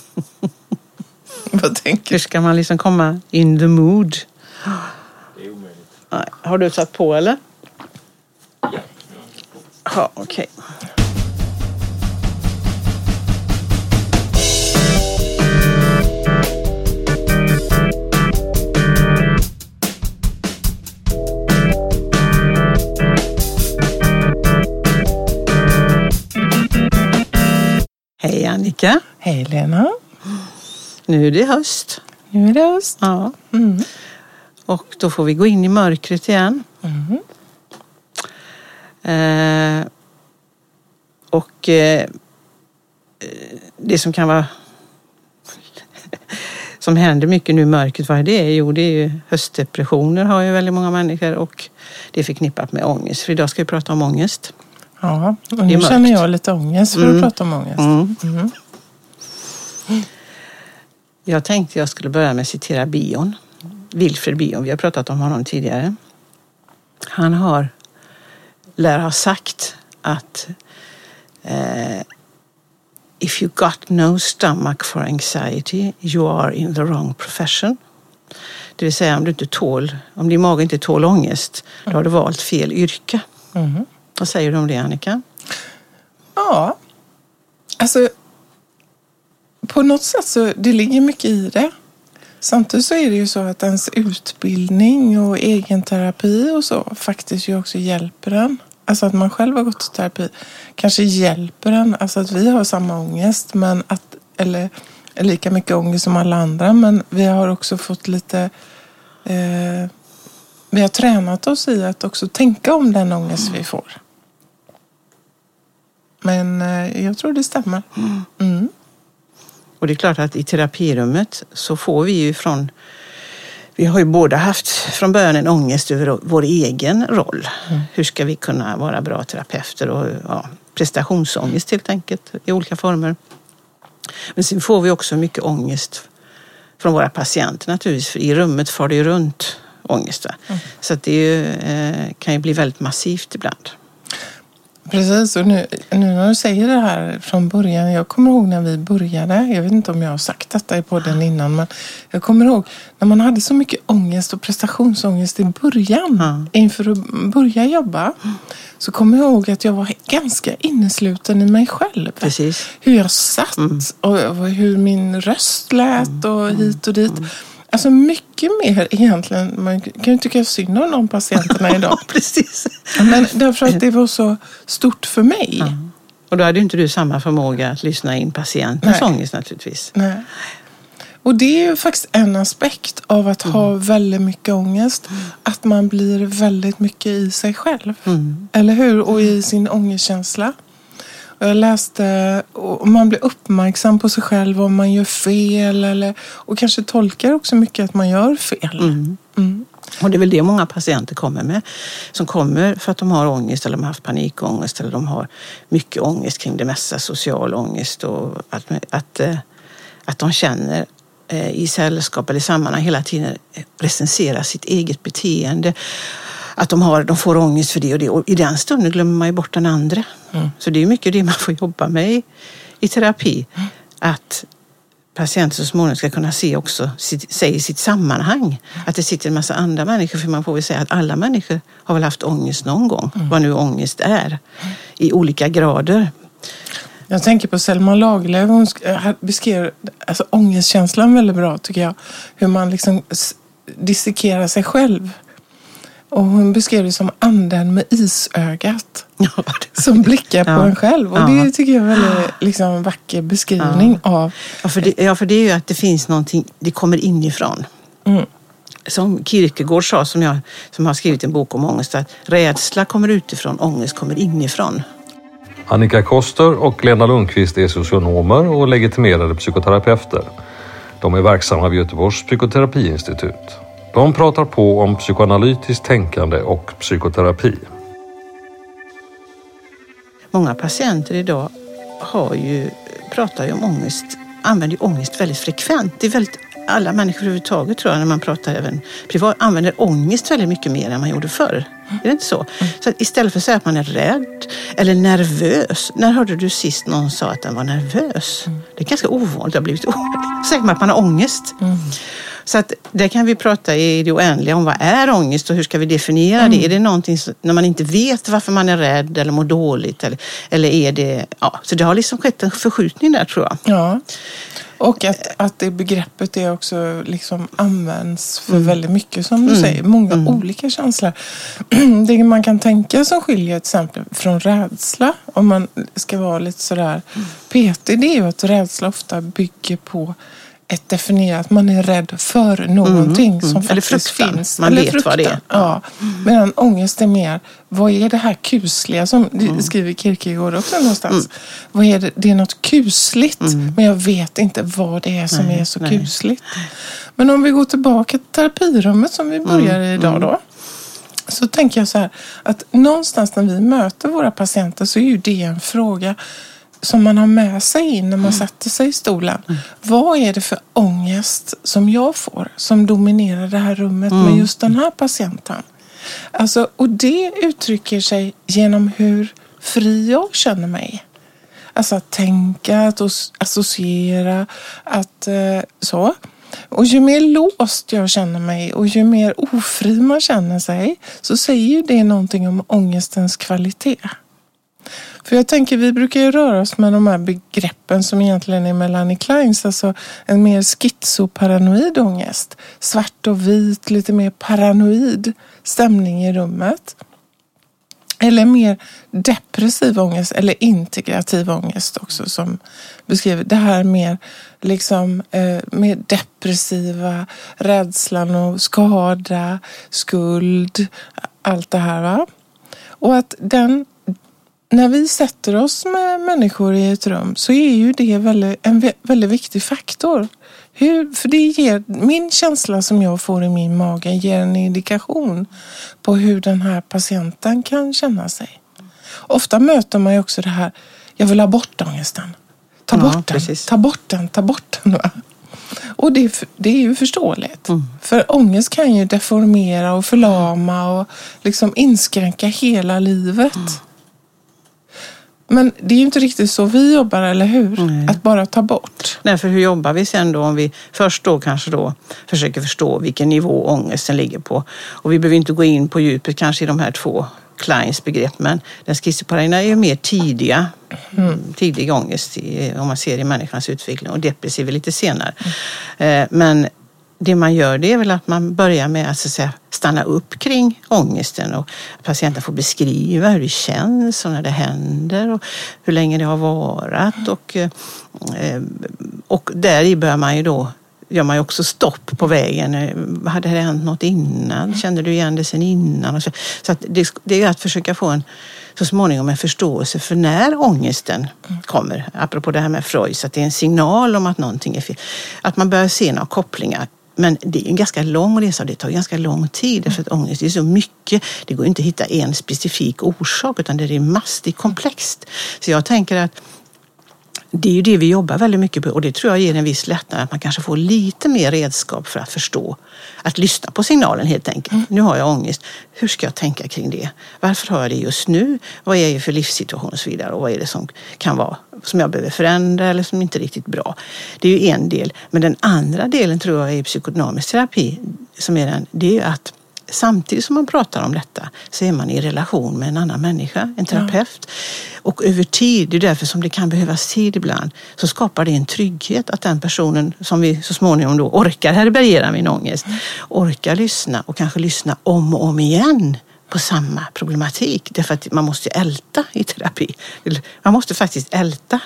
Vad tänker Hur ska man liksom komma in the mood? Det är omöjligt. Nej. Har du satt på eller? Ja. Ja, okej. Hej Annika! Hej Lena. Nu är det höst. Nu är det höst. Ja. Mm. Och då får vi gå in i mörkret igen. Mm. Eh, och eh, det som kan vara som händer mycket nu i mörkret, vad är det? Jo, det är ju höstdepressioner har ju väldigt många människor och det är förknippat med ångest. För idag ska vi prata om ångest. Ja, och nu känner jag lite ångest för Mm. att prata om ångest. Mm. Mm. Jag tänkte jag skulle börja med att citera Bion. Wilfred Bion, vi har pratat om honom tidigare. Han har, lär ha sagt att eh, If you got no stomach for anxiety, you are in the wrong profession. Det vill säga om du inte tål, om din mage inte tål ångest, då har du valt fel yrke. Mm. Vad säger du om det Annika? Ja, alltså på något sätt så det ligger mycket i det. Samtidigt så är det ju så att ens utbildning och egen terapi och så faktiskt ju också hjälper en. Alltså att man själv har gått i terapi kanske hjälper en. Alltså att vi har samma ångest, men att, eller lika mycket ångest som alla andra, men vi har också fått lite eh, vi har tränat oss i att också tänka om den ångest vi får. Men eh, jag tror det stämmer. Mm. Och det är klart att i terapirummet så får vi ju från vi har ju båda haft från början en ångest över vår egen roll. Hur ska vi kunna vara bra terapeuter och ja, prestationsångest helt enkelt i olika former. Men sen får vi också mycket ångest från våra patienter naturligtvis. För i rummet far det ju runt ångest. Va? Så det ju, eh, kan ju bli väldigt massivt ibland. Precis, och nu, nu när du säger det här från början. Jag kommer ihåg när vi började. Jag vet inte om jag har sagt detta i podden innan. Men jag kommer ihåg när man hade så mycket ångest och prestationsångest i början. Ja. Inför att börja jobba. Så kommer jag ihåg att jag var ganska innesluten i mig själv. Precis. hur jag satt och och hur min röst lät och hit och dit. Alltså mycket mer egentligen. Man kan ju tycka synd om de patienterna idag. Precis. Men därför att det var så stort för mig. Och då hade ju inte du samma förmåga att lyssna in patientens Nej. ångest naturligtvis. Nej. Och det är ju faktiskt en aspekt av att ha väldigt mycket ångest. Att man blir väldigt mycket i sig själv. Eller hur? Och i sin ångestkänsla. Jag läste, och man blir uppmärksam på sig själv om man gör fel. Eller, och kanske tolkar också mycket att man gör fel. Mm. Och det är väl det många patienter kommer med. Som kommer för att de har ångest eller de har haft panikångest eller de har mycket ångest kring det mesta, social ångest och att, att, eh, att de känner eh, i sällskap eller i sammanhang hela tiden recensera sitt eget beteende. Att de, har, de får ångest för det och det och i den stunden glömmer man ju bort den andra. Så det är mycket det man får jobba med i, i terapi. Att patienter så småningom ska kunna se också sitt, sig i sitt sammanhang. Att det sitter en massa andra människor, för man får väl säga att alla människor har väl haft ångest någon gång, vad nu ångest är, i olika grader. Jag tänker på Selma Lagerlöf. Hon eh, beskrev alltså, ångestkänslan väldigt bra tycker jag. Hur man liksom dissekerar sig själv. Och hon beskrev det som anden med isögat. Ja, Som blickar på Ja. en själv. Och Ja. det tycker jag är en väldigt liksom, vacker beskrivning av. Ja, för det, ja, för det är ju att det finns någonting, det kommer inifrån. Mm. Som Kierkegaard sa, som, jag, som har skrivit en bok om ångest, att rädsla kommer utifrån, ångest kommer inifrån. Annika Koster och Lena Lundqvist är socionomer och legitimerade psykoterapeuter. De är verksamma vid Göteborgs psykoterapiinstitut. De pratar på om psykoanalytiskt tänkande och psykoterapi. Många patienter idag har ju, pratar ju om ångest, använder ju ångest väldigt frekvent. Det är väldigt alla människor överhuvudtaget tror jag, när man pratar även privat, använder ångest väldigt mycket mer än man gjorde förr. Är det inte så? Så att istället för att säga att man är rädd eller nervös. När hörde du sist någon sa att den var nervös? Det är ganska ovanligt. Det har blivit Säger man att man har ångest. Så att där kan vi prata i det oändliga om vad är ångest och hur ska vi definiera det? Är det någonting som, när man inte vet varför man är rädd eller mår dåligt? Eller, eller är det... Ja, så det har liksom skett en förskjutning där tror jag. Ja. Och att, att det begreppet det också liksom används för väldigt mycket som du säger. Många olika känslor. Det man kan tänka som skiljer till exempel från rädsla, om man ska vara lite sådär petig, det är ju att rädsla ofta bygger på ett definierat, man är rädd för någonting som Eller faktiskt fruktan. finns. Man vet vad det är. Ja. Medan ångest är mer, vad är det här kusliga som det skriver Kierkegaard också någonstans. Vad är det? det är något kusligt men jag vet inte vad det är som Nej, är så nej. kusligt. Men om vi går tillbaka till terapirummet som vi börjar idag då. Så tänker jag så här att någonstans när vi möter våra patienter så är ju det en fråga som man har med sig in när man sätter sig i stolen. Vad är det för ångest som jag får som dominerar det här rummet med just den här patienten? Alltså, och det uttrycker sig genom hur fri jag känner mig. Alltså att tänka, att as- associera, att eh, så. Och ju mer låst jag känner mig och ju mer ofri man känner sig så säger det någonting om ångestens kvalitet. För jag tänker, vi brukar ju röra oss med de här begreppen som egentligen är Melanie Kleins, alltså en mer schizoparanoid ångest. Svart och vit, lite mer paranoid stämning i rummet. Eller mer depressiv ångest eller integrativ ångest också som beskriver det här mer liksom eh, mer depressiva rädslan och skada, skuld, allt det här va. Och att den när vi sätter oss med människor i ett rum så är ju det väldigt, en vä- väldigt viktig faktor. Hur, för det ger, min känsla som jag får i min mage ger en indikation på hur den här patienten kan känna sig. Ofta möter man ju också det här, jag vill ha bort ångesten. Ta Ja, bort den, precis. ta bort den, ta bort den. Va? Och det, det är ju förståeligt. För ångest kan ju deformera och förlama och liksom inskränka hela livet. Men det är ju inte riktigt så vi jobbar, eller hur? Nej. Att bara ta bort. Nej, för hur jobbar vi sen då om vi först då kanske då försöker förstå vilken nivå ångesten ligger på. Och vi behöver inte gå in på djupet kanske i de här två Kleins begrepp, men den schizofrena är ju mer tidiga, tidig ångest i, om man ser i människans utveckling och depressiv är lite senare. Eh, Men det man gör det är väl att man börjar med att, så att säga, stanna upp kring ångesten och patienten får beskriva hur det känns och när det händer och hur länge det har varat. Och, eh, och där i börjar man ju då gör man ju också stopp på vägen. Eh, hade det hänt något innan? Kände du igen det sen innan? Och så så att det, det är att försöka få en så småningom en förståelse för när ångesten kommer. Apropå det här med Freud, så att det är en signal om att någonting är fel. Att man börjar se några kopplingar. Men det är en ganska lång resa och det tar ganska lång tid därför att ångest är så mycket. Det går inte att hitta en specifik orsak utan det är massor, det är komplext. Så jag tänker att det är ju det vi jobbar väldigt mycket på och det tror jag ger en viss lättnad att man kanske får lite mer redskap för att förstå. Att lyssna på signalen helt enkelt. Nu har jag ångest. Hur ska jag tänka kring det? Varför har jag det just nu? Vad är det för livssituation och så vidare? Och vad är det som kan vara som jag behöver förändra eller som inte är riktigt bra? Det är ju en del. Men den andra delen tror jag i psykodynamisk terapi som är den, det är ju att samtidigt som man pratar om detta så är man i relation med en annan människa, en terapeut. Och över tid, det är därför som det kan behövas tid ibland, så skapar det en trygghet att den personen som vi så småningom då orkar härbärgera min ångest, orkar lyssna och kanske lyssna om och om igen på samma problematik. Därför att man måste älta i terapi. Man måste faktiskt älta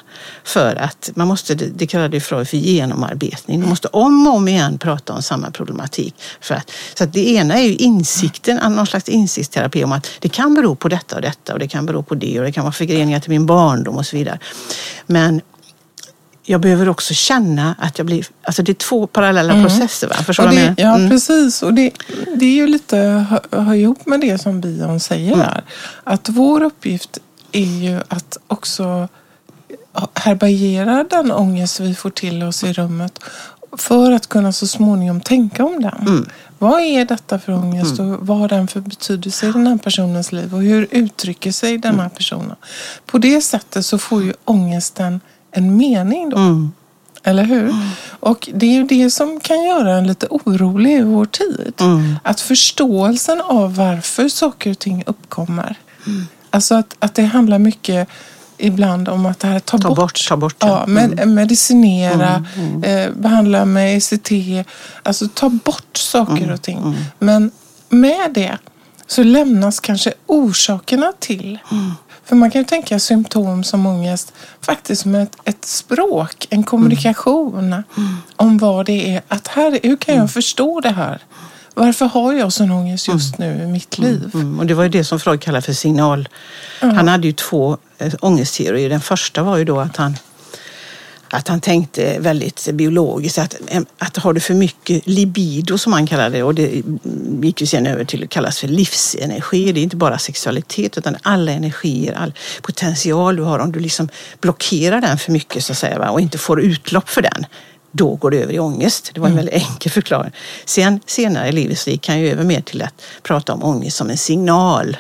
för att man måste, det kallade ju Freud för genomarbetning. Man måste om och om igen prata om samma problematik. För att, så att det ena är ju insikten, någon slags insiktsterapi om att det kan bero på detta och detta och det kan bero på det och det kan vara förgreningar till min barndom och så vidare. Men jag behöver också känna att jag blir... Alltså det är två parallella processer. Va? Förstår Och det, menar? ja, Mm. precis. Och det, det är ju lite hör, hör ihop med det som Bion säger Mm. här. Att vår uppgift är ju att också härbärgera den ångest vi får till oss i rummet för att kunna så småningom tänka om den. Mm. Vad är detta för ångest och vad har den för betydelse i den här personens liv och hur uttrycker sig den Mm. här personen? På det sättet så får ju ångesten en mening då. Mm. Eller hur? Och det är ju det som kan göra en lite orolig i vår tid. Mm. Att förståelsen av varför saker och ting uppkommer. Mm. Alltså att, att det handlar mycket ibland om att det här ta, Ta bort. bort, ta bort, Ja, ja. med, medicinera, Eh, behandla med ECT. Alltså ta bort saker och ting. Men med det så lämnas kanske orsakerna till. För man kan ju tänka symptom som ångest faktiskt som ett, ett språk, en kommunikation om vad det är. Att här, hur kan jag förstå det här? Varför har jag sån ångest just nu i mitt liv? Mm, och det var ju det som Freud kallar för signal. Han hade ju två eh, ångestteorier. Den första var ju då att han, att han tänkte väldigt biologiskt. Att, att har du för mycket libido som han kallade det och det gick ju sen över till att kallas för livsenergi. Det är inte bara sexualitet utan alla energier, all potential du har. Om du liksom blockerar den för mycket så att säga va, och inte får utlopp för den då går det över i ångest. Det var en väldigt enkel förklaring. Sen senare i livet så gick han ju över mer till att prata om ångest som en signal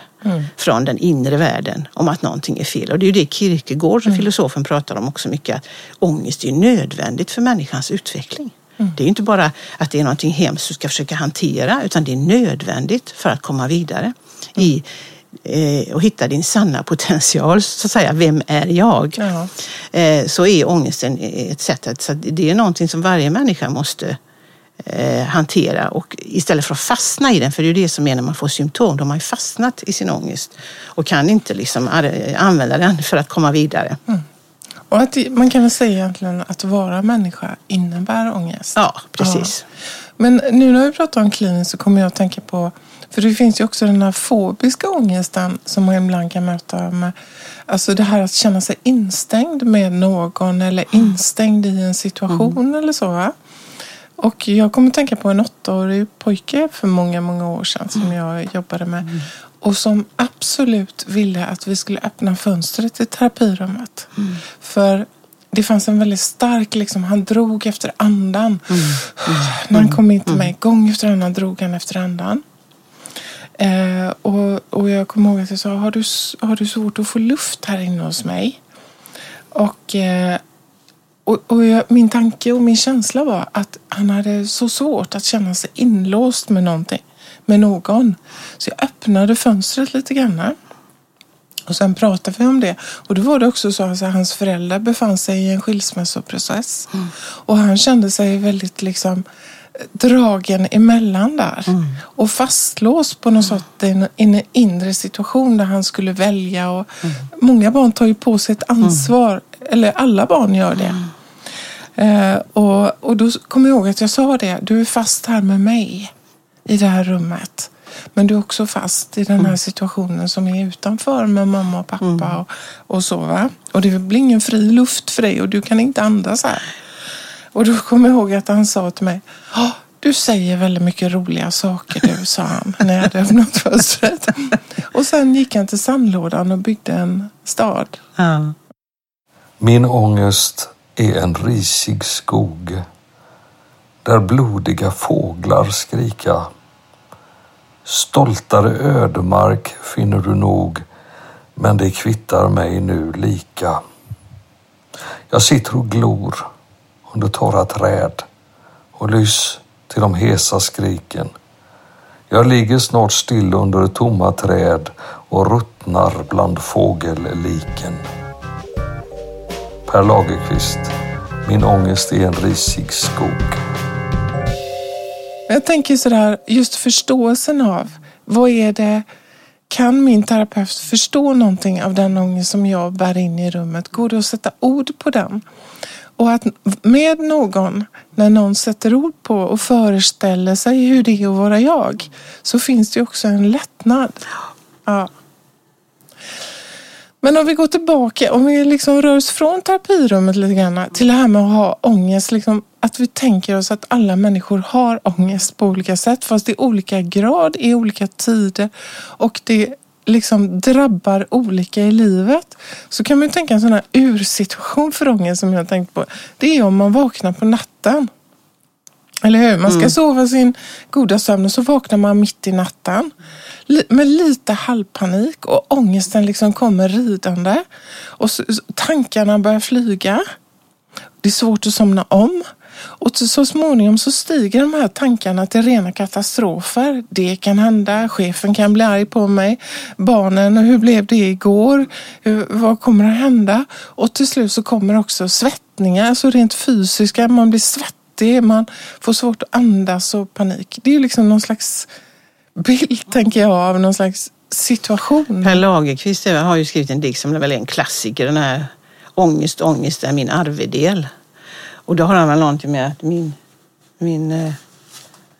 från den inre världen om att någonting är fel. Och det är ju det Kierkegaard, som filosofen, pratar om också mycket. Att ångest är nödvändigt för människans utveckling. Det är inte bara att det är någonting hemskt du ska försöka hantera utan det är nödvändigt för att komma vidare i eh, och hitta din sanna potential, så att säga. Vem är jag? Ja. eh, så är ångesten ett sätt att, så det är någonting som varje människa måste eh, hantera och istället för att fastna i den, för det är det som är när man får symptom, de har ju fastnat i sin ångest och kan inte liksom använda den för att komma vidare. Och att man kan väl säga egentligen att vara människa innebär ångest. Ja, precis. Ja. Men nu när vi pratar om kliniskt så kommer jag att tänka på, för det finns ju också den här fobiska ångesten som man ibland kan möta med, alltså det här att känna sig instängd med någon eller instängd i en situation eller så. Va? Och jag kommer tänka på en åttaårig pojke för många, många år sedan som jag jobbade med. Och som absolut ville att vi skulle öppna fönstret i terapirummet. För det fanns en väldigt stark, liksom, han drog efter andan. När han kom in till mig, gång efter annan drog han efter andan. Eh, och, och jag kommer ihåg att jag sa, har du, har du svårt att få luft här inne hos mig? Och, eh, och, och jag, min tanke och min känsla var att han hade så svårt att känna sig inlåst med någonting, med någon. Så jag öppnade fönstret lite grann. Och sen pratade vi om det. Och då var det också så att alltså, hans föräldrar befann sig i en skilsmässoprocess. Och han kände sig väldigt liksom dragen emellan där. Och fastlåst på något sätt i en, inre situation där han skulle välja. Och Många barn tar ju på sig ett ansvar. Eller alla barn gör det. Eh, och, och då kommer jag ihåg att jag sa det. Du är fast här med mig i det här rummet. Men du är också fast i den här situationen som är utanför med mamma och pappa och, och så. Va? Och det blir ingen fri luft för dig och du kan inte andas här. Och då kommer jag ihåg att han sa till mig. "Ja, du säger väldigt mycket roliga saker du, sa han när jag hade öppnat fönstret. Och sen gick han till sandlådan och byggde en stad. Ja. Min ångest är en risig skog där blodiga fåglar skrika. Stoltare ödemark finner du nog, men det kvittar mig nu lika. Jag sitter och glor under torra träd och lys till de hesa skriken. Jag ligger snart still under tomma träd och ruttnar bland fågelliken. Per Lagerkvist. Min ångest är en risig skog. Jag tänker sådär, just förståelsen av vad är det, kan min terapeut förstå någonting av den ångest som jag bär in i rummet? Går det att sätta ord på den? Och att med någon, när någon sätter ord på och föreställer sig hur det är att vara jag, så finns det ju också en lättnad. Ja. Men om vi går tillbaka, om vi liksom rör oss från terapirummet lite grann till det här med att ha ångest. Liksom, att vi tänker oss att alla människor har ångest på olika sätt fast i olika grad, i olika tider och det liksom drabbar olika i livet. Så kan man ju tänka en sån här ursituation för ångest som jag har tänkt på. Det är om man vaknar på natten Eller hur? Man ska sova sin goda sömn och så vaknar man mitt i natten med lite halvpanik och ångesten liksom kommer ridande. Och så- tankarna börjar flyga. Det är svårt att somna om. Och så, så småningom så stiger de här tankarna till rena katastrofer. Det kan hända, chefen kan bli arg på mig, barnen, hur blev det igår? Hur, vad kommer att hända? Och till slut så kommer också svettningar, alltså rent fysiska. Man blir svettig, man får svårt att andas och panik. Det är ju liksom någon slags bild, tänker jag, av någon slags situation. Per Lagerkvist har ju skrivit en dikt som är väl en klassiker, den här Ångest, ångest är min arvedel. Och då har han väl någonting med att min, min, eh,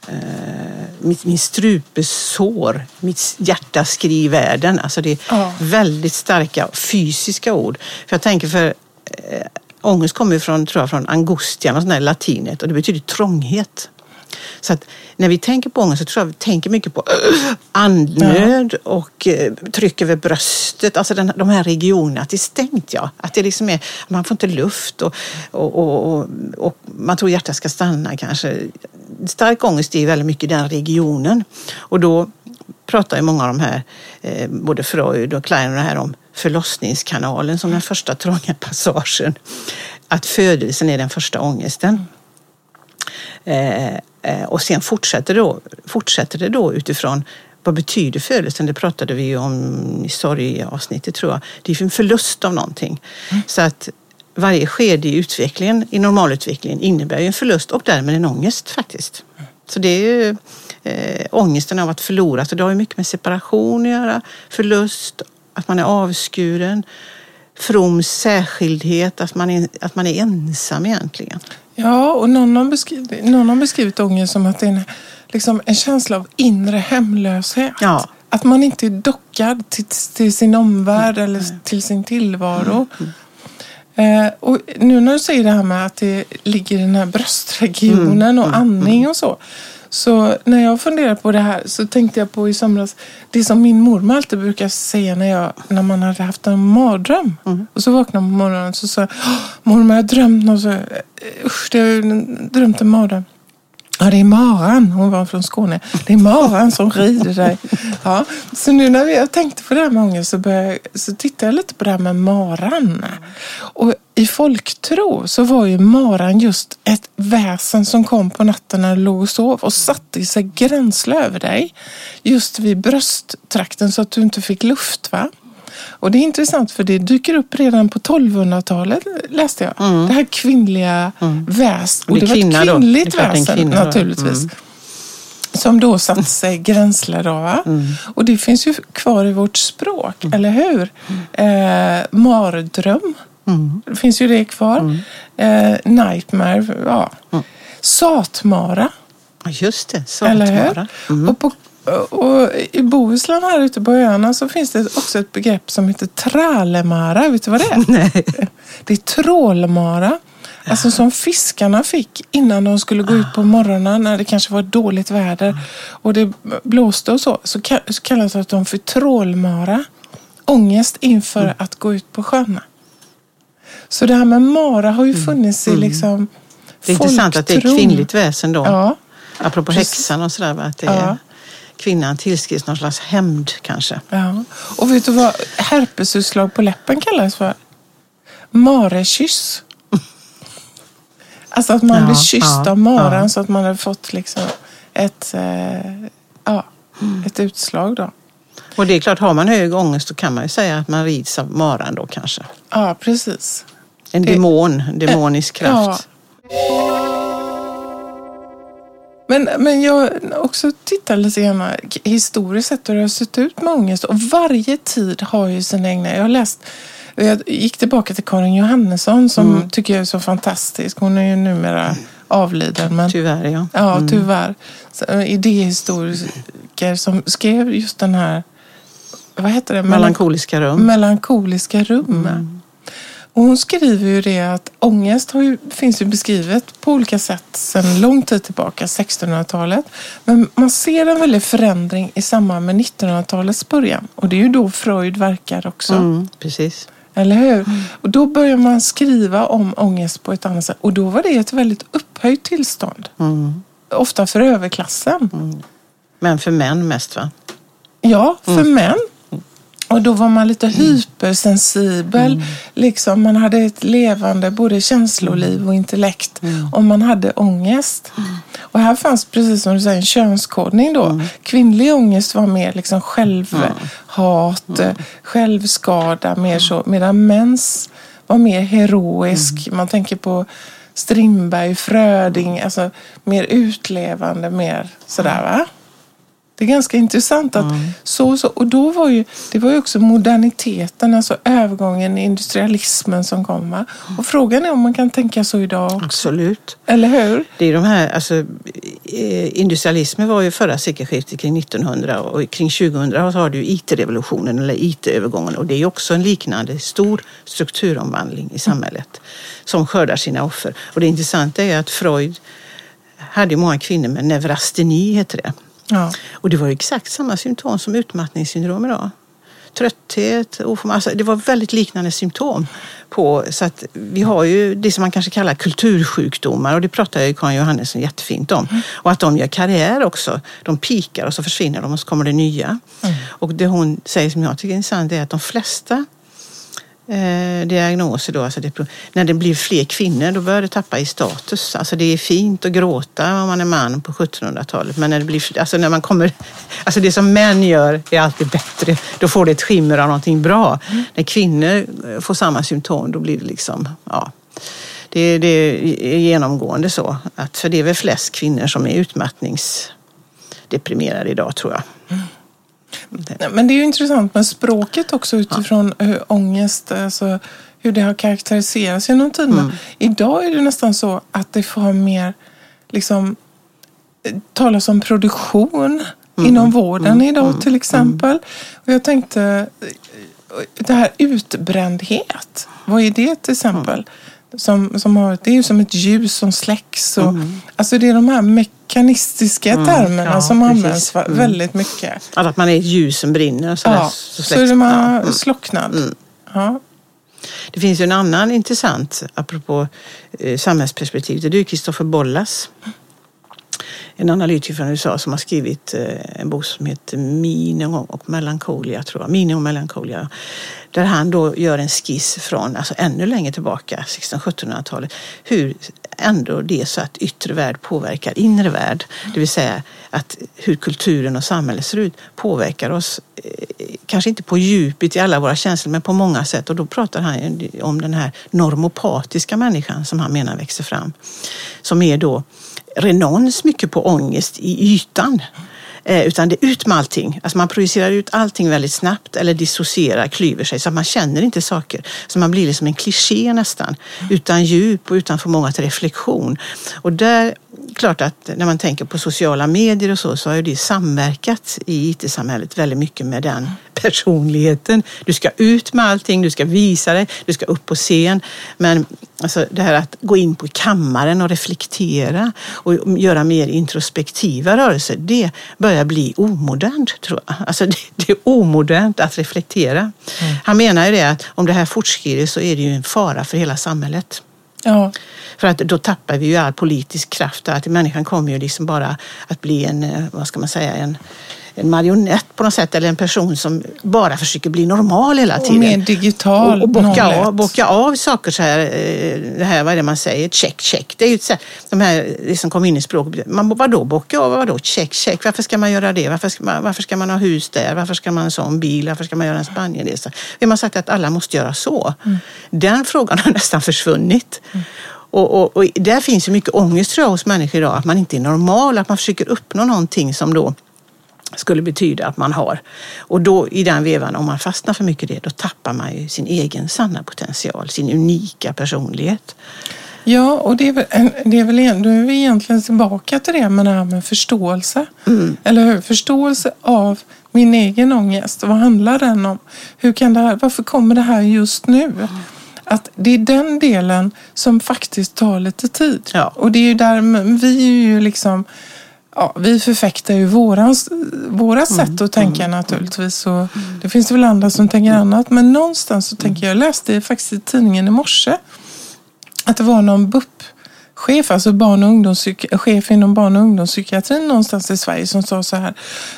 eh, mitt, min strupesår, mitt hjärta skri världen. Alltså det är Ja. väldigt starka fysiska ord. För jag tänker för eh, ångest kommer ju från, tror jag, från angustian, och sånt där latinet och det betyder trånghet. Så att när vi tänker på ångest så tror jag vi tänker mycket på äh, andnöd och eh, tryck över bröstet. Alltså den, de här regionerna, att det är stängt. Ja. Att det liksom är, man får inte luft och, och, och, och, man tror hjärtat ska stanna kanske. Stark ångest är väldigt mycket den regionen. Och då pratar ju många av de här, eh, både Freud och Klein och det här om förlossningskanalen som den första trånga passagen. Att födelsen är den första ångesten. Eh, eh, och sen fortsätter, då, fortsätter det då utifrån vad betyder födelsen? Det pratade vi ju om i sorgavsnittet tror jag. Det är en förlust av någonting. Så att varje skede i utvecklingen, i normalutvecklingen innebär ju en förlust och därmed en ångest faktiskt. Så det är ju eh, ångesten av att förlora. Så det har ju mycket med separation att göra, förlust, att man är avskuren, from särskildhet, att man är, att man är ensam egentligen. Ja, och någon har beskrivit, någon har beskrivit ångest som att det är en, liksom en känsla av inre hemlöshet. Ja. Att man inte är dockad till, till sin omvärld eller till sin tillvaro. Eh, och nu när du säger det här med att det ligger i den här bröstregionen och andning och så. Så när jag funderar på det här så tänkte jag på i somras det som min mormor alltid brukar säga när, jag, när man hade haft en mardröm. Och så vaknade man på morgonen och så sa jag, "Åh, mormor jag har drömt något så, usch, jag har drömt en mardröm. Ja, det är maran. Hon var från Skåne. Det är maran som rider dig. Ja, så nu när jag tänkte på det här med ångest så, började, så tittade jag lite på det här med maran. Och i folktro så var ju maran just ett väsen som kom på natten när du låg och sov och satte sig gränsle över dig. Just vid brösttrakten så att du inte fick luft. va? Och det är intressant för det dyker upp redan på 1200-talet läste jag. Det här kvinnliga väsen. Och det det var ett kvinnligt väsen kvinna naturligtvis. Som då satte sig gränsle då. Va? Och det finns ju kvar i vårt språk, eller hur? Eh, mardröm. Det finns ju det kvar. Eh, nightmare, ja. Satmara. Just det. Eller Satmara. hur? Och, på, och I Bohuslän här ute på öarna så finns det också ett begrepp som heter tralemara. Vet du vad det är? Nej. Det är trålmara. Alltså som fiskarna fick innan de skulle gå ut på morgonen när det kanske var dåligt väder och det blåste och så. Så ka- så kallas de för trålmara. Ångest inför att gå ut på sjön. Så det här med mara har ju funnits i liksom Det är intressant att det är kvinnligt väsen då. Ja. Apropå Precis. häxan och sådär. va, Att det Ja. är, kvinnan tillskrivs någon slags hämnd kanske. Ja. Och vet du vad herpesutslag på läppen kallas för? Marekyss. Alltså att man Ja, blir kysst ja, av maran ja. så att man har fått liksom ett, eh, ja, ett utslag då. Och det är klart, har man hög ångest då kan man ju säga att man rids av maran då kanske. Ja, precis. En demon, en demonisk kraft. Men, men jag också tittar lite grann historiskt sett hur det har sett ut med ångest. Och varje tid har ju sina egna. Jag har läst, jag gick tillbaka till Karin Johannesson som tycker jag är så fantastisk. Hon är ju numera avliden. Men, Tyvärr ja. Ja, tyvärr. Så, eh, idéhistoriker som skrev just den här, vad heter det? Melankoliska rum. Melankoliska rum. Och hon skriver ju det att ångest ju, finns ju beskrivet på olika sätt sedan lång tid tillbaka, 1600-talet. Men man ser en väldig förändring i samband med 1900-talets början. Och det är ju då Freud verkar också. Mm, precis. Eller hur? Och då börjar man skriva om ångest på ett annat sätt. Och då var det ett väldigt upphöjt tillstånd. Mm. ofta för överklassen. Men för män mest va? Ja, för män. Och då var man lite hypersensibel. Liksom, man hade ett levande både känsloliv och intellekt. Och man hade ångest. Och här fanns, precis som du säger, en könskodning då. Kvinnlig ångest var mer liksom självhat, eh, självskada, mer så. Medan mäns var mer heroisk. Man tänker på Strindberg, Fröding, alltså mer utlevande, mer sådär va? Det är ganska intressant att så, så och då var ju det var ju också moderniteten, alltså övergången i industrialismen som kom. Va? Och frågan är om man kan tänka så idag också. Absolut. Eller hur? Det är de här, alltså, eh, industrialismen var ju förra sekelskiftet kring 1900 och kring 2000 så har du IT-revolutionen eller IT-övergången och det är också en liknande stor strukturomvandling i samhället som skördar sina offer. Och det intressanta är att Freud hade många kvinnor med neurasteni heter det. Ja. Och det var exakt samma symptom som utmattningssyndrom idag. Trötthet, oförmåga. Alltså det var väldigt liknande symptom. På, så att vi har ju det som man kanske kallar kultursjukdomar och det pratar ju Karin Johannesson jättefint om. Och att de gör karriär också. De pikar och så försvinner de och så kommer det nya. Och det hon säger som jag tycker är intressant är att de flesta eh, diagnoser då, alltså det, när det blir fler kvinnor då börjar det tappa i status. Alltså det är fint att gråta om man är man på 1700-talet men när det blir, alltså när man kommer, alltså det som män gör är alltid bättre. Då får det ett skimmer av någonting bra. När kvinnor eh, får samma symptom då blir det liksom, ja. Det, det är genomgående så. Att, för det är väl flest kvinnor som är utmattningsdeprimerade idag tror jag. Nej, Men det är ju intressant med språket också utifrån hur ångest, alltså hur det har karaktäriserats genom tiderna. Idag är det nästan så att det får mer liksom eh, talas om produktion inom vården idag till exempel. Och jag tänkte, eh, det här utbrändhet, vad är det till exempel? Som, som har, det är ju som ett ljus som släcks. Och, Alltså det är de här mekanistiska termerna ja, som precis. används va- väldigt mycket. Alltså att man är ett ljus som brinner och så, Ja, så så släcks är det det. man Ja. slocknad. Ja. Det finns ju en annan intressant, apropå eh, samhällsperspektiv, det är Christopher Bollas. En analytiker från USA som har skrivit eh, en bok som heter Minimum och melankolia, tror jag. Minimum och melankolia. Där han då gör en skiss från, alltså ännu längre tillbaka, 1600-1700-talet, hur ändå det är så att yttre värld påverkar inre värld. Det vill säga att hur kulturen och samhället ser ut påverkar oss, eh, kanske inte på djupet i alla våra känslor, men på många sätt. Och då pratar han ju om den här normopatiska människan som han menar växer fram. Som är då renons mycket på ångest i ytan. Eh, utan det är ut med allting. Alltså man projicerar ut allting väldigt snabbt eller dissocierar, klyver sig så att man känner inte saker. Så man blir liksom en kliché nästan. Utan djup och utan förmåga till reflektion. Och där, klart att när man tänker på sociala medier och så, så har det samverkat i IT-samhället väldigt mycket med den personligheten. Du ska ut med allting, du ska visa dig, du ska upp på scen. Men alltså, det här att gå in på kammaren och reflektera och göra mer introspektiva rörelser, det börjar bli omodernt tror jag. Alltså, det, det är omodernt att reflektera. Han menar ju det att om det här fortskrider så är det ju en fara för hela samhället. Ja. För att då tappar vi ju all politisk kraft. Att människan kommer ju liksom bara att bli en, eh, vad ska man säga, en, en marionett på något sätt. Eller en person som bara försöker bli normal hela Och tiden. mer digital. Och, och bocka, av, bocka av saker så här, eh, det här, vad är det man säger, check, check. Det är ju ett sätt, de här som kom in i språket. Man, vadå bocka av, vadå check, check. Varför ska man göra det? Varför ska man, varför ska man ha hus där? Varför ska man ha en sån bil? Varför ska man göra en Spanienresa? Vem har sagt att alla måste göra så? Den frågan har nästan försvunnit. Och, och, och där finns ju mycket ångest tror jag hos människor idag, att man inte är normal, att man försöker uppnå någonting som då skulle betyda att man har. Och då i den vevan, om man fastnar för mycket i det, då tappar man ju sin egen sanna potential, sin unika personlighet. Ja, och det är väl, det är väl då är vi egentligen tillbaka till det med det här med förståelse. Eller hur? Förståelse av min egen ångest. Vad handlar den om? Hur kan det här, varför kommer det här just nu? Att det är den delen som faktiskt tar lite tid. Ja. Och det är ju där, vi är ju liksom Ja, vi förfäktar ju vårans, våra sätt att tänka naturligtvis. Och det finns väl andra som tänker annat. Men någonstans så tänker jag, jag läste faktiskt i tidningen i morse att det var någon chef, alltså barn och chef inom barn och ungdomspsykiatrin någonstans i Sverige som sa så här.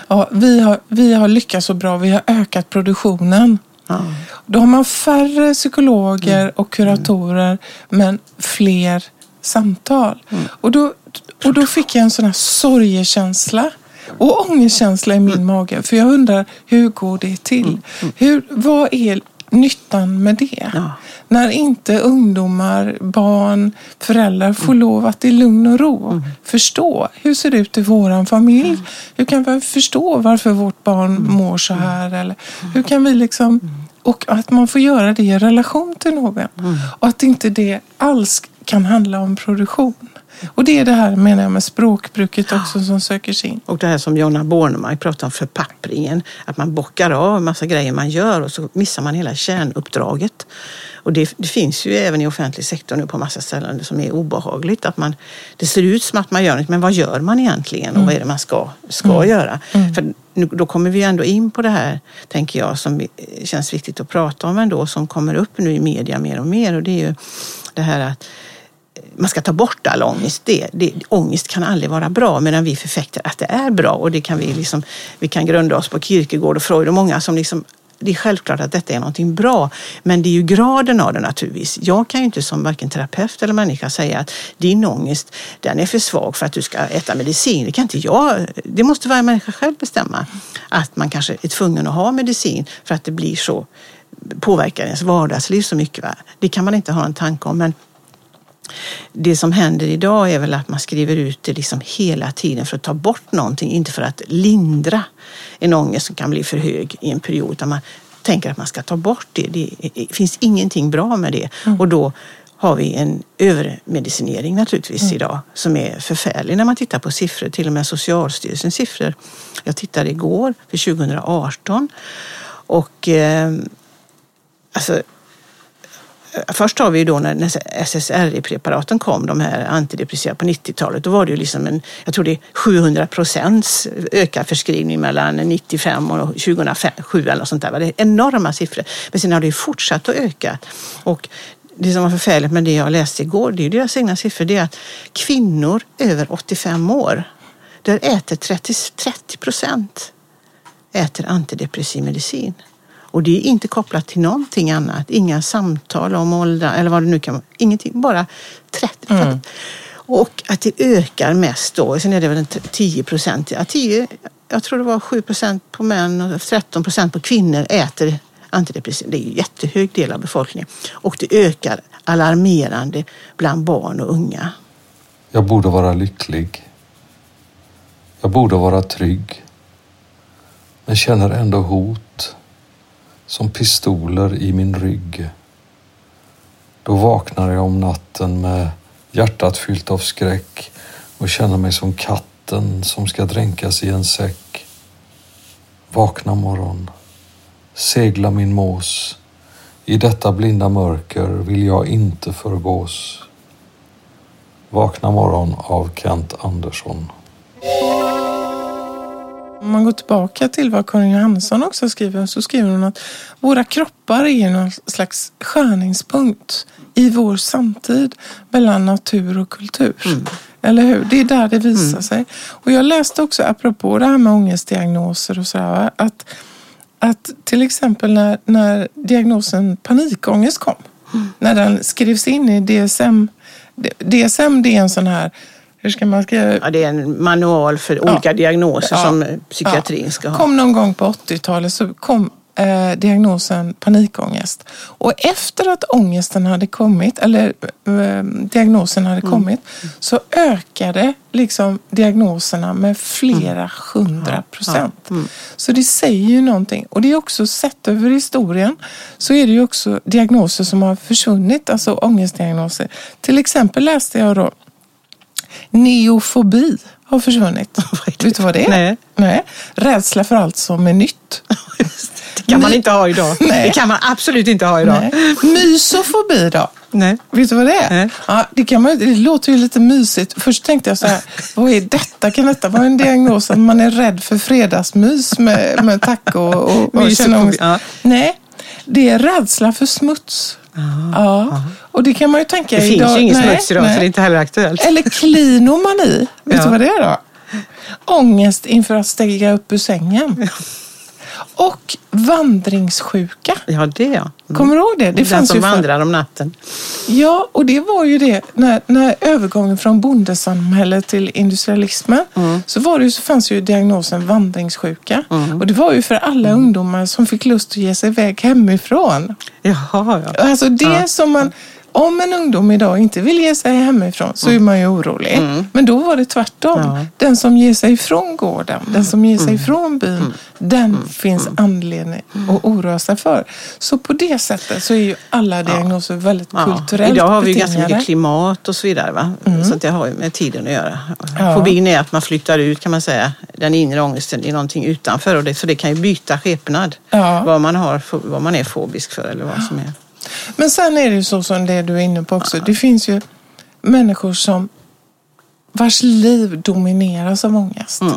Ja, vi, har, vi har lyckats så bra, vi har ökat produktionen. Ja. Då har man färre psykologer och kuratorer men fler samtal. Och, då, och då fick jag en sån här sorgekänsla och ångestkänsla i min mage. För jag undrar, hur går det till? Hur, vad är nyttan med det? Ja. När inte ungdomar, barn, föräldrar får lov att i lugn och ro förstå. Hur ser det ut i våran familj? Hur kan vi förstå varför vårt barn mår så här? Eller hur kan vi liksom... Och att man får göra det i relation till någon. Och att inte det alls kan handla om produktion. Och det är det här menar jag med språkbruket också som söker sig in. Och det här som Jonna Bornemark pratar om förpappringen. Att man bockar av en massa grejer man gör och så missar man hela kärnuppdraget. Och det, det finns ju även i offentlig sektor nu på massa ställen som är obehagligt. Att man, det ser ut som att man gör något, men vad gör man egentligen och vad är det man ska, ska göra? För nu, då kommer vi ändå in på det här, tänker jag, som känns viktigt att prata om ändå, som kommer upp nu i media mer och mer. Och det är ju det här att man ska ta bort all ångest. Det, det, ångest kan aldrig vara bra medan vi förfäktar att det är bra och det kan vi, liksom, vi kan grunda oss på Kierkegaard och Freud och många som liksom det är självklart att detta är någonting bra, men det är ju graden av det naturligtvis. Jag kan ju inte som varken terapeut eller människa säga att din ångest, den är för svag för att du ska äta medicin. Det kan inte jag. Det måste varje människa själv bestämma. Att man kanske är tvungen att ha medicin för att det blir så påverkar ens vardagsliv så mycket. Va? Det kan man inte ha en tanke om, men det som händer idag är väl att man skriver ut det liksom hela tiden för att ta bort någonting, inte för att lindra en ångest som kan bli för hög i en period. Utan man tänker att man ska ta bort det. Det finns ingenting bra med det. Och då har vi en övermedicinering naturligtvis idag som är förfärlig när man tittar på siffror, till och med Socialstyrelsens siffror. Jag tittade igår för 2018 och eh, alltså Först har vi ju då när SSRI-preparaten kom, de här antidepressiva på 90-talet, då var det ju liksom en, jag tror det är 700 procents ökad förskrivning mellan 95 och 2007 eller något sånt där. Det är enorma siffror. Men sen har det ju fortsatt att öka. Och det som var förfärligt med det jag läste igår, det är ju deras egna siffror, det är att kvinnor över 85 år, där äter 30 30 procent äter antidepressiv medicin. Och det är inte kopplat till någonting annat. Inga samtal om ålder eller vad det nu kan vara. Ingenting, bara 30. Mm. Och att det ökar mest då. Sen är det väl en 10 procent. Ja, 10, jag tror det var 7 procent på män och 13 procent på kvinnor äter antidepressiva. Det är ju en jättehög del av befolkningen. Och det ökar alarmerande bland barn och unga. Jag borde vara lycklig. Jag borde vara trygg. Men känner ändå hot som pistoler i min rygg. Då vaknar jag om natten med hjärtat fyllt av skräck och känner mig som katten som ska dränkas i en säck. Vakna morgon, segla min mås. I detta blinda mörker vill jag inte förgås. Vakna morgon av Kent Andersson. Om man går tillbaka till vad Karin Johannesson också skriver så skriver hon att våra kroppar är någon slags skärningspunkt i vår samtid mellan natur och kultur. Eller hur? Det är där det visar sig. Och jag läste också, apropå det här med ångestdiagnoser och sådär, att, att till exempel när, när diagnosen panikångest kom, när den skrivs in i DSM, DSM det är en sån här, hur ska man skriva? Ja, det är en manual för olika diagnoser Ja. som psykiatrin Ja. ska ha. kom någon gång på 80-talet så kom eh, diagnosen panikångest. Och efter att ångesten hade kommit, eller eh, diagnosen hade kommit, så ökade liksom diagnoserna med flera hundra procent. Så det säger ju någonting. Och det är också sett över historien så är det ju också diagnoser som har försvunnit, alltså ångestdiagnoser. Till exempel läste jag då Neofobi har försvunnit. Vet du vad det är? Nej. Nej. Rädsla för allt som är nytt. Det kan man inte ha idag. Nej. Det kan man absolut inte ha idag. Nej. Mysofobi då? Nej. Vet du vad det är? Nej. Ja, det, kan man, det låter ju lite mysigt. Först tänkte jag så här, vad är detta? Kan detta vara en diagnos att man är rädd för fredagsmys med, med taco och, och, och känner ångest? ja. Nej, det är rädsla för smuts. Ja, och det kan man ju tänka Det finns idag. ju ingen smuts idag så det är inte heller aktuellt. Eller klinomani. Vet Ja. du vad det är då? Ångest inför att stiga upp ur sängen. Och vandringssjuka. Ja, det ja. Mm. Kommer du ihåg det? Det Den som för- vandrar om natten. Ja, och det var ju det när, när övergången från bondesamhället till industrialismen Mm. så, var det så fanns ju diagnosen vandringssjuka. Och det var ju för alla Mm. ungdomar som fick lust att ge sig iväg hemifrån. Jaha, ja. Alltså det som man, om en ungdom idag inte vill ge sig hemifrån så är man ju orolig. Men då var det tvärtom. Mm. Ja. Den som ger sig ifrån gården, den som ger Mm. sig ifrån byn, den finns anledning att oroa sig för. Så på det sättet så är ju alla diagnoser väldigt Ja. kulturellt Idag har vi ju ganska mycket klimat och så vidare. Va? Så att det har ju med tiden att göra. Ja. Fobin är att man flyttar ut kan man säga, den inre ångesten i någonting utanför. Och det, så det kan ju byta skepnad. Ja. Vad, man har, vad man är fobisk för eller vad som är. Men sen är det ju så som det du är inne på också. Det finns ju människor som vars liv domineras av ångest. Mm.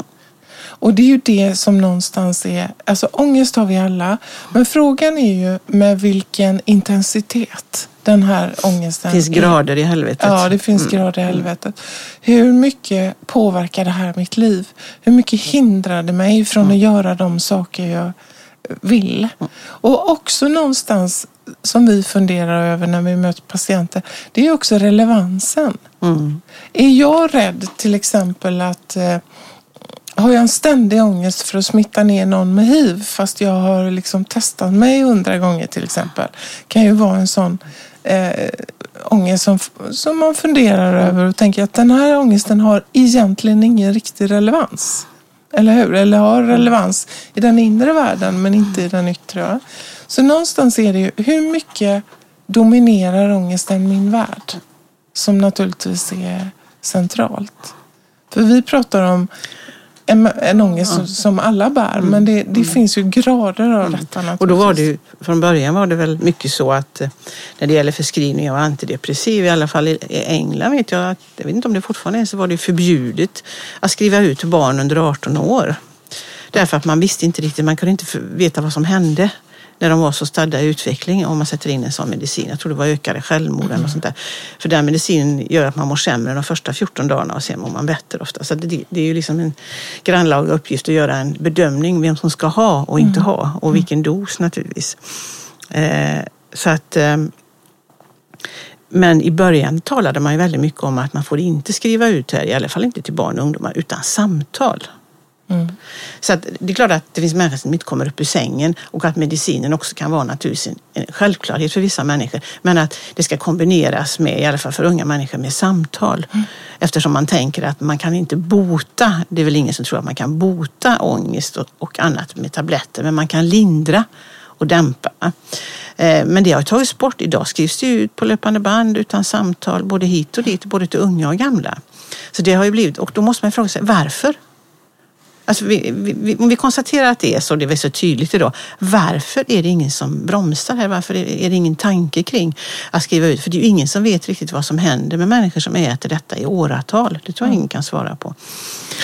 Och det är ju det som någonstans är, alltså ångest har vi alla, men frågan är ju med vilken intensitet den här ångesten Det finns grader i helvetet. Ja, det finns grader i helvetet. Hur mycket påverkar det här mitt liv? Hur mycket hindrar det mig från att göra de saker jag vill? Och också någonstans som vi funderar över när vi möter patienter, det är också relevansen. Mm. Är jag rädd till exempel att eh, har jag en ständig ångest för att smitta ner någon med hiv fast jag har liksom testat mig hundra gånger till exempel. kan ju vara en sån eh, ångest som, som man funderar över och tänker att den här ångesten har egentligen ingen riktig relevans. Eller hur? Eller har relevans i den inre världen men inte i den yttre. Så någonstans är det ju, hur mycket dominerar ångesten min värld? Som naturligtvis är centralt. För vi pratar om en, en ångest som- som alla bär, men det, det finns ju grader av detta Mm. Och då var det ju, från början var det väl mycket så att eh, när det gäller förskrivning av antidepressiv, i alla fall i England vet jag, att, jag vet inte om det fortfarande är så, var det förbjudet att skriva ut till barn under 18 år. Därför att man visste inte riktigt, man kunde inte veta vad som hände när de var så stadda i utveckling om man sätter in en sån medicin. Jag tror det var ökade självmord eller något sånt där. För den medicinen gör att man mår sämre de första 14 dagarna och sen mår man bättre ofta. Så det, det är ju liksom en grannlaga uppgift att göra en bedömning vem som ska ha och inte ha och vilken dos naturligtvis. Eh, så att eh, men i början talade man ju väldigt mycket om att man får inte skriva ut här, i alla fall inte till barn och ungdomar, utan samtal. Så att det är klart att det finns människor som inte kommer upp ur sängen och att medicinen också kan vara naturligtvis en, självklarhet för vissa människor. Men att det ska kombineras med, i alla fall för unga människor, med samtal. Eftersom man tänker att man kan inte bota, det är väl ingen som tror att man kan bota ångest och, och annat med tabletter, men man kan lindra och dämpa. Eh, Men det har tagits bort. Idag skrivs det ut på löpande band utan samtal både hit och dit, både till unga och gamla. Så det har ju blivit, och då måste man fråga sig varför? Alltså vi, vi, om vi konstaterar att det är så, det är så tydligt idag. Varför är det ingen som bromsar här? Varför är det ingen tanke kring att skriva ut? För det är ju ingen som vet riktigt vad som händer med människor som äter detta i åratal. Det tror jag ingen kan svara på.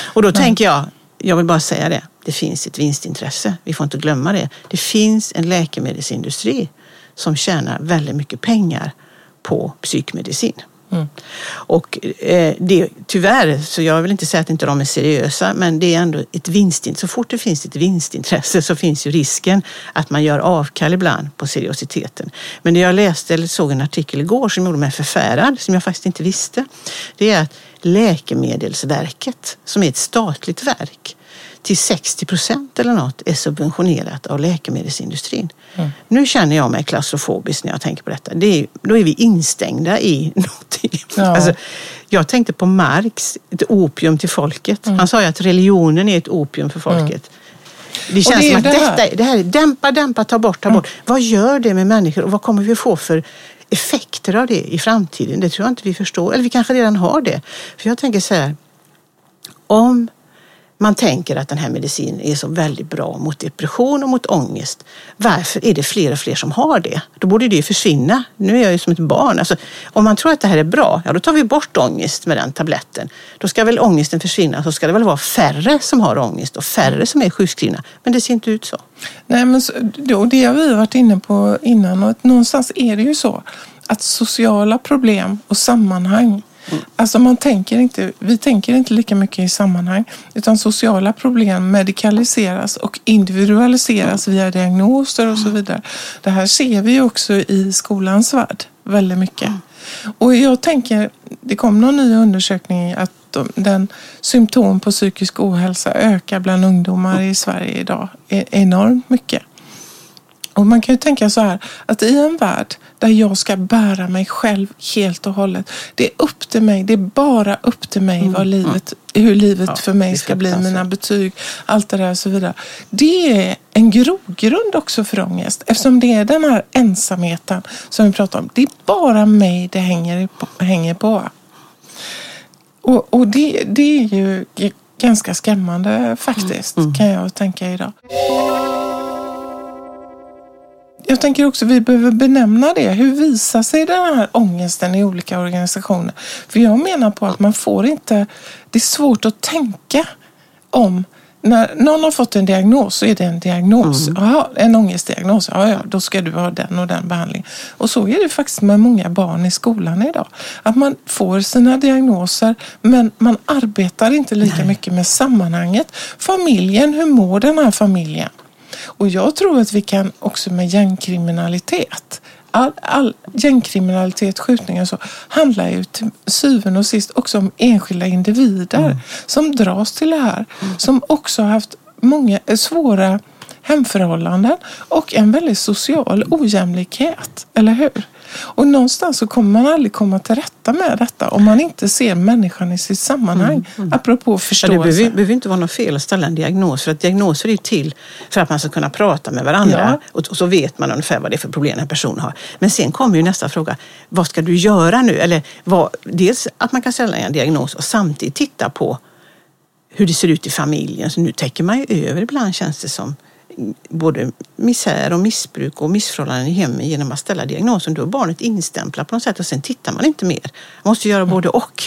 Och då tänker jag, jag vill bara säga det, det finns ett vinstintresse. Vi får inte glömma det. Det finns en läkemedelsindustri som tjänar väldigt mycket pengar på psykmedicin. Mm. Och eh, det, tyvärr, så jag vill inte säga att inte de är seriösa, men det är ändå ett vinstintresse. Så fort det finns ett vinstintresse så finns ju risken att man gör avkall ibland på seriositeten. Men det jag läste eller såg en artikel igår som gjorde mig förfärad, som jag faktiskt inte visste, det är att Läkemedelsverket, som är ett statligt verk, till 60 procent eller något är subventionerat av läkemedelsindustrin. Nu känner jag mig klaustrofobisk när jag tänker på detta. Det är, då är vi instängda i någonting. Ja. Alltså, jag tänkte på Marx, ett opium till folket. Han sa ju att religionen är ett opium för folket. Det känns det som att det här. detta, det här är dämpa, dämpa, ta bort, ta bort. Vad gör det med människor och vad kommer vi få för effekter av det i framtiden? Det tror jag inte vi förstår. Eller vi kanske redan har det. För jag tänker så här, om man tänker att den här medicinen är så väldigt bra mot depression och mot ångest. Varför är det fler och fler som har det? Då borde det ju försvinna. Nu är jag ju som ett barn. Alltså, om man tror att det här är bra, ja då tar vi bort ångest med den tabletten. Då ska väl ångesten försvinna, så ska det väl vara färre som har ångest och färre som är sjukskrivna. Men det ser inte ut så. Nej, men så, då, det har vi varit inne på innan och att någonstans är det ju så att sociala problem och sammanhang Mm. Alltså man tänker inte, vi tänker inte lika mycket i sammanhang utan sociala problem medikaliseras och individualiseras via diagnoser och så vidare. Det här ser vi också i skolans värld väldigt mycket. Och jag tänker, det kom någon ny undersökning att den symptom på psykisk ohälsa ökar bland ungdomar i Sverige idag e-, enormt mycket. Och man kan ju tänka så här att i en värld där jag ska bära mig själv helt och hållet. Det är upp till mig, det är bara upp till mig vad mm. livet, hur livet ja, för mig ska bli, mina betyg, allt det där och så vidare. Det är en grogrund också för ångest eftersom det är den här ensamheten som vi pratar om. Det är bara mig det hänger på. Hänger på. Och, och det, det är ju ganska skrämmande faktiskt, mm. kan jag tänka idag. Jag tänker också att vi behöver benämna det. Hur visar sig den här ångesten i olika organisationer? För jag menar på att man får inte... Det är svårt att tänka om när någon har fått en diagnos så är det en diagnos. Mm. Aha, en ångestdiagnos, ja, ja, då ska du ha den och den behandlingen. Och så är det faktiskt med många barn i skolan idag. Att man får sina diagnoser men man arbetar inte lika Nej. mycket med sammanhanget. Familjen, hur mår den här familjen? Och jag tror att vi kan också med gängkriminalitet all, all gängkriminalitet, skjutningar och så handlar ju till syvende och sist också om enskilda individer mm. som dras till det här. Mm. Som också har haft många svåra hemförhållanden och en väldigt social ojämlikhet. Eller hur? Och någonstans så kommer man aldrig komma till rätta med detta om man inte ser människan i sitt sammanhang. Mm, mm. Apropå förståelse. Ja, det behöver, behöver, inte vara något fel att ställa en diagnos för att diagnoser är till för att man ska kunna prata med varandra ja. och, och, så vet man ungefär vad det är för problem en person har. Men sen kommer ju nästa fråga. Vad ska du göra nu? Eller vad, dels att man kan ställa en diagnos och samtidigt titta på hur det ser ut i familjen. Så nu täcker man ju över ibland känns det som både misär och missbruk och missförhållanden i hemmet genom att ställa diagnosen. Då är barnet instämplat på något sätt och sen tittar man inte mer. Man måste göra både och.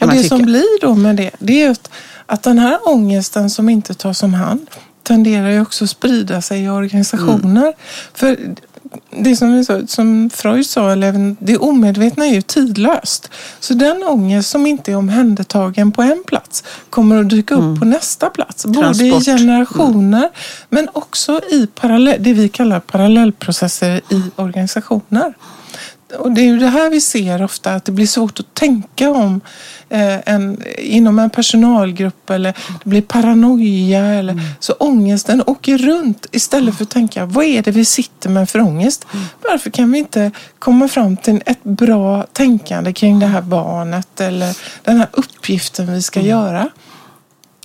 Och det som blir då med det, det är att, att den här ångesten som inte tas om hand tenderar ju också att sprida sig i organisationer. Mm. För det som, sa, som Freud sa, eller det omedvetna är ju tidlöst. Så den ångest som inte är omhändertagen på en plats kommer att dyka upp mm. på nästa plats. Transport. Både i generationer mm. men också i parallell, det vi kallar parallellprocesser i organisationer. Och det är ju det här vi ser ofta, att det blir svårt att tänka om eh, en, inom en personalgrupp eller det blir paranoia. Eller, mm. Så ångesten åker runt istället för att tänka, vad är det vi sitter med för ångest? Mm. Varför kan vi inte komma fram till ett bra tänkande kring det här barnet eller den här uppgiften vi ska mm. göra?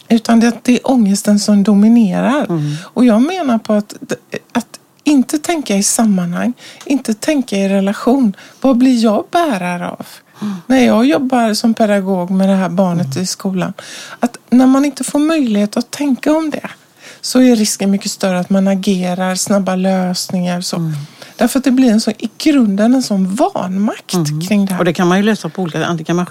Utan det, det är ångesten som dominerar. Mm. Och jag menar på att, att inte tänka i sammanhang, inte tänka i relation. Vad blir jag bärare av? Mm. När jag jobbar som pedagog med det här barnet mm. i skolan. Att när man inte får möjlighet att tänka om det så är risken mycket större att man agerar, snabba lösningar. Så. Mm. Därför att det blir en så, i grunden en sån vanmakt mm. kring det här. Och det kan man ju lösa på olika sätt. Antingen kan man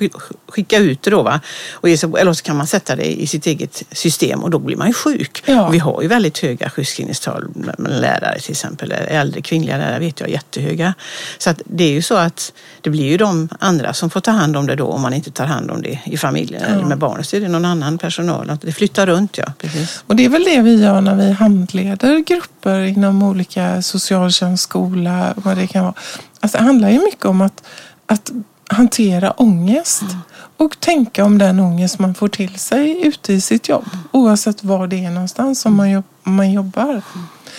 skicka ut det då, va? Och eller så kan man sätta det i sitt eget system och då blir man ju sjuk. Ja. Vi har ju väldigt höga sjukskrivningstal med lärare till exempel. Äldre kvinnliga lärare vet jag är jättehöga. Så att det är ju så att det blir ju de andra som får ta hand om det då om man inte tar hand om det i familjen ja. eller med barnet så är det någon annan personal. Det flyttar runt ja. Precis. Och det är väl det vi gör när vi handleder grupper inom olika socialtjänst, skola, vad det kan vara. Alltså, det handlar ju mycket om att, att hantera ångest mm. och tänka om den ångest man får till sig ute i sitt jobb. Oavsett var det är någonstans som man, jobb, man jobbar.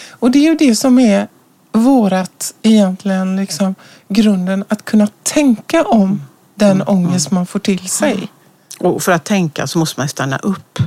Och det är ju det som är vårat egentligen liksom grunden att kunna tänka om den mm. ångest man får till sig. Och för att tänka så måste man stanna upp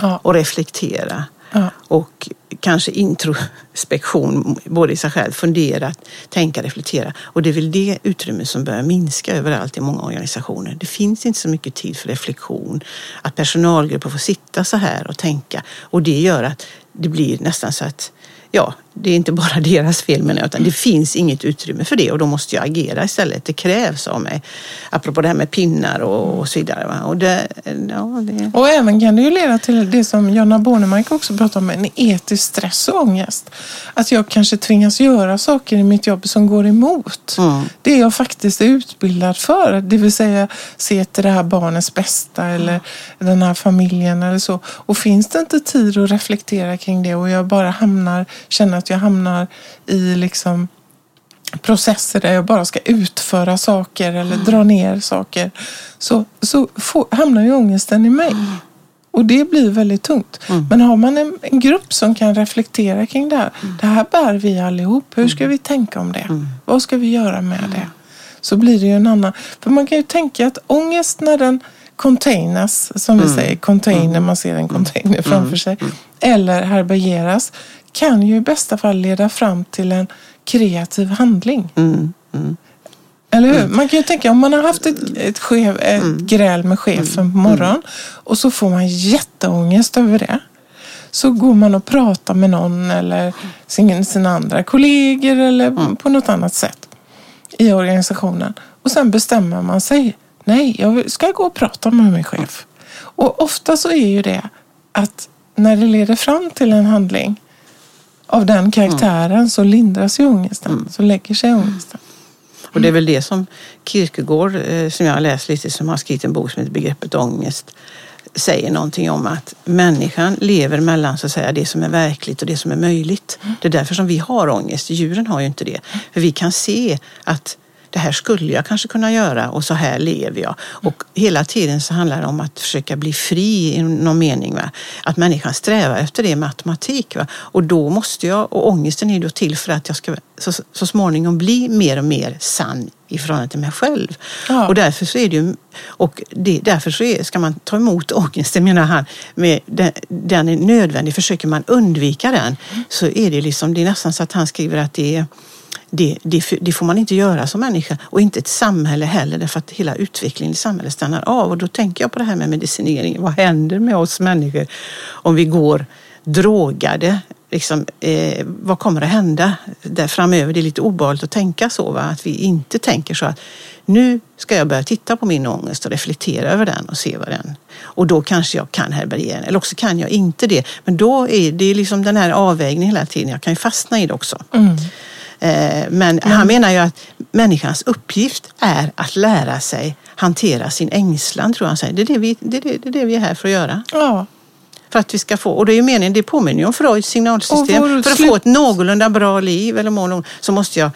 ja. och reflektera. Ja. Och kanske introspektion både i sig själv, fundera, tänka, reflektera. Och det är väl det utrymme som börjar minska överallt i många organisationer. Det finns inte så mycket tid för reflektion. Att personalgrupper får sitta så här och tänka. Och det gör att det blir nästan så att ja, det är inte bara deras fel menar jag, utan det finns inget utrymme för det och då måste jag agera istället. Det krävs av mig. Apropå det här med pinnar och, och så vidare. Va? Och, det, ja, det... och även kan det ju leda till det som Jonna Bornemark också pratar om, en etisk stress och ångest. Att jag kanske tvingas göra saker i mitt jobb som går emot Mm. det jag faktiskt är utbildad för. Det vill säga se till det här barnets bästa eller den här familjen eller så. Och finns det inte tid att reflektera kring det och jag bara hamnar, känner att jag hamnar i liksom processer där jag bara ska utföra saker eller dra ner saker så, så får, hamnar ju ångesten i mig. Och det blir väldigt tungt. Men har man en, en grupp som kan reflektera kring det här. Det här bär vi allihop. Hur ska vi tänka om det? Vad ska vi göra med det? Så blir det ju en annan. För man kan ju tänka att ångest när den containers, som vi säger, container, man ser en container framför sig, eller härbärgeras, kan ju i bästa fall leda fram till en kreativ handling. Mm, mm, Eller hur? Man kan ju tänka om man har haft ett, ett, chef, ett Mm. gräl med chefen på morgonen och så får man jätteångest över det. Så går man och pratar med någon eller sin, sina andra kollegor eller Mm. på något annat sätt i organisationen. Och sen bestämmer man sig. Nej, jag ska gå och prata med min chef. Och ofta så är ju det att när det leder fram till en handling av den karaktären så lindras ju ångesten. Så lägger sig ångesten. Och det är väl det som Kierkegaard, eh, som jag har läst lite, som har skrivit en bok som heter Begreppet ångest, säger någonting om att människan lever mellan så att säga, det som är verkligt och det som är möjligt. Det är därför som vi har ångest. Djuren har ju inte det. För vi kan se att det här skulle jag kanske kunna göra och så här lever jag. Och hela tiden så handlar det om att försöka bli fri i någon mening. Va? Att människan strävar efter det med automatik. Va? Och då måste jag, och ångesten är då till för att jag ska så, så småningom bli mer och mer sann i förhållande till mig själv. Ja. Och därför så är det ju, och det, därför så är, ska man ta emot ångesten menar han, med den, den är nödvändig. Försöker man undvika den så är det liksom, det är nästan så att han skriver att det är det, det, det får man inte göra som människa och inte ett samhälle heller därför att hela utvecklingen i samhället stannar av. Och då tänker jag på det här med medicinering. Vad händer med oss människor om vi går drogade? Liksom, eh, vad kommer att hända där framöver? Det är lite obehagligt att tänka så. Va? Att vi inte tänker så att nu ska jag börja titta på min ångest och reflektera över den och se vad den... Och då kanske jag kan härbärgera den. Eller också kan jag inte det. Men då är det liksom den här avvägningen hela tiden. Jag kan ju fastna i det också. Mm. Eh, Men han menar ju att människans uppgift är att lära sig hantera sin ängslan, tror han säger. Det är det vi, det är det, det är, det vi är här för att göra. Ja. För att vi ska få, och det är ju meningen, det påminner ju om Freuds signalsystem. För att få ett någorlunda bra liv eller mål, så måste jag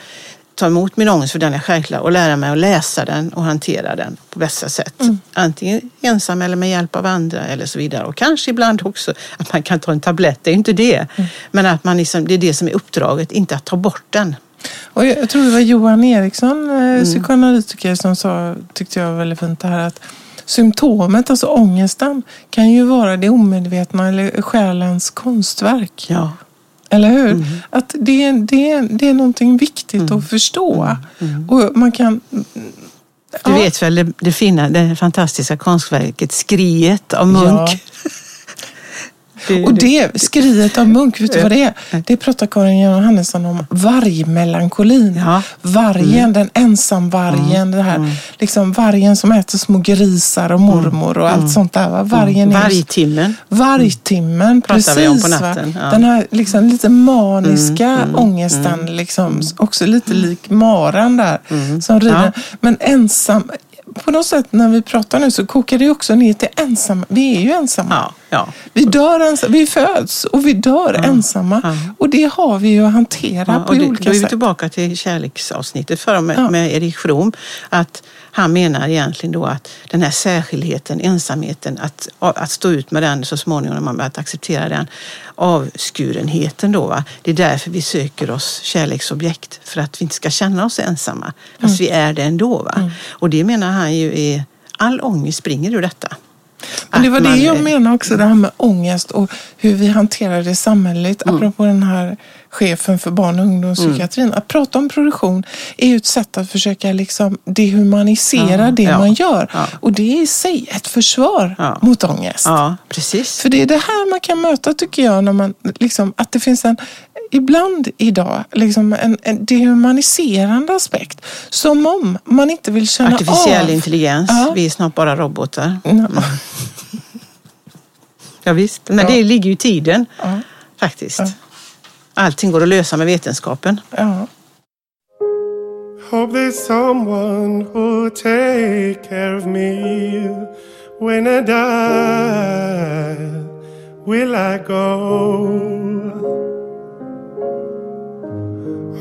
ta emot min ångest för den är självklar och lära mig att läsa den och hantera den på bästa sätt. Antingen ensam eller med hjälp av andra eller så vidare. Och kanske ibland också att man kan ta en tablett, det är ju inte det. Men att man liksom, det är det som är uppdraget, inte att ta bort den. Och jag, jag tror det var Johan Eriksson, Mm. eh, psykoanalytiker, som sa, tyckte jag var väldigt fint det här att symptomet, alltså ångesten, kan ju vara det omedvetna eller själens konstverk. Ja. Eller hur? Mm. Att det, är- det, är- det är någonting viktigt att förstå. Och man kan... Mm. Du Ja. vet väl det, det fina, det fantastiska konstverket Skriet av Munk? Det- Och det, skriet av Munk, vet du vad det är? Det pratar Karin Johannesson om vargmelankolin. Ja. Vargen, den ensamvargen, det här, liksom vargen som äter små grisar och mormor och allt sånt där. Va? Vargen är Vargtimmen. Vargtimmen, precis. vi om på natten, ja. Den här liksom lite maniska ångesten, liksom, också lite lik maran där. Som rider. Men ensam, på något sätt när vi pratar nu så kokar det också ner till ensam. Vi är ju ensamma. Ja, ja. Vi dör ensamma, vi föds och vi dör ensamma. ja. Och det har vi ju att hantera på det, olika då är vi sätt. tillbaka till kärleksavsnittet förra med, med Erik From. Att han menar egentligen då att den här särskildheten, ensamheten, att, att stå ut med den så småningom när man börjat acceptera den, avskurenheten då. Va? Det är därför vi söker oss kärleksobjekt, för att vi inte ska känna oss ensamma. Fast vi är det ändå. Va? Och det menar han ju är, all ångest springer ur detta. Men det var det jag menade också, det här med ångest och hur vi hanterar det samhälleligt. Mm. Apropå den här chefen för barn och ungdomspsykiatrin. Att prata om produktion är ju ett sätt att försöka liksom dehumanisera Ja, det ja, man gör. ja. Och det är i sig ett försvar mot ångest. Precis. För det är det här man kan möta tycker jag, när man, liksom, att det finns en, ibland idag, liksom en, en dehumaniserande aspekt. Som om man inte vill känna Artificiell av. intelligens. Vi är snart bara robotar. Ja. Ja, visst. Men det ligger ju i tiden faktiskt. Allting går att lösa med vetenskapen. Ja. Hope there's someone who'll take care of me when I die. Will I go?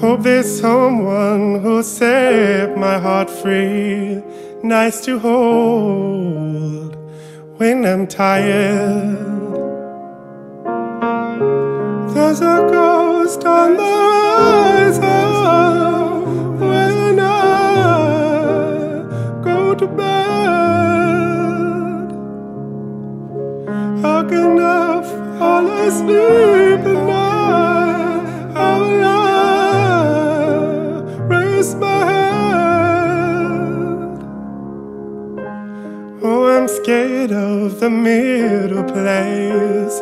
Hope there's someone who'll set my heart free, nice to hold when I'm tired. There's a ghost when I go to bed. How can I fall asleep at night? How will I raise my head? Oh, I'm scared of the middle place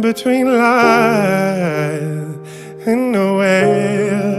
between in a way.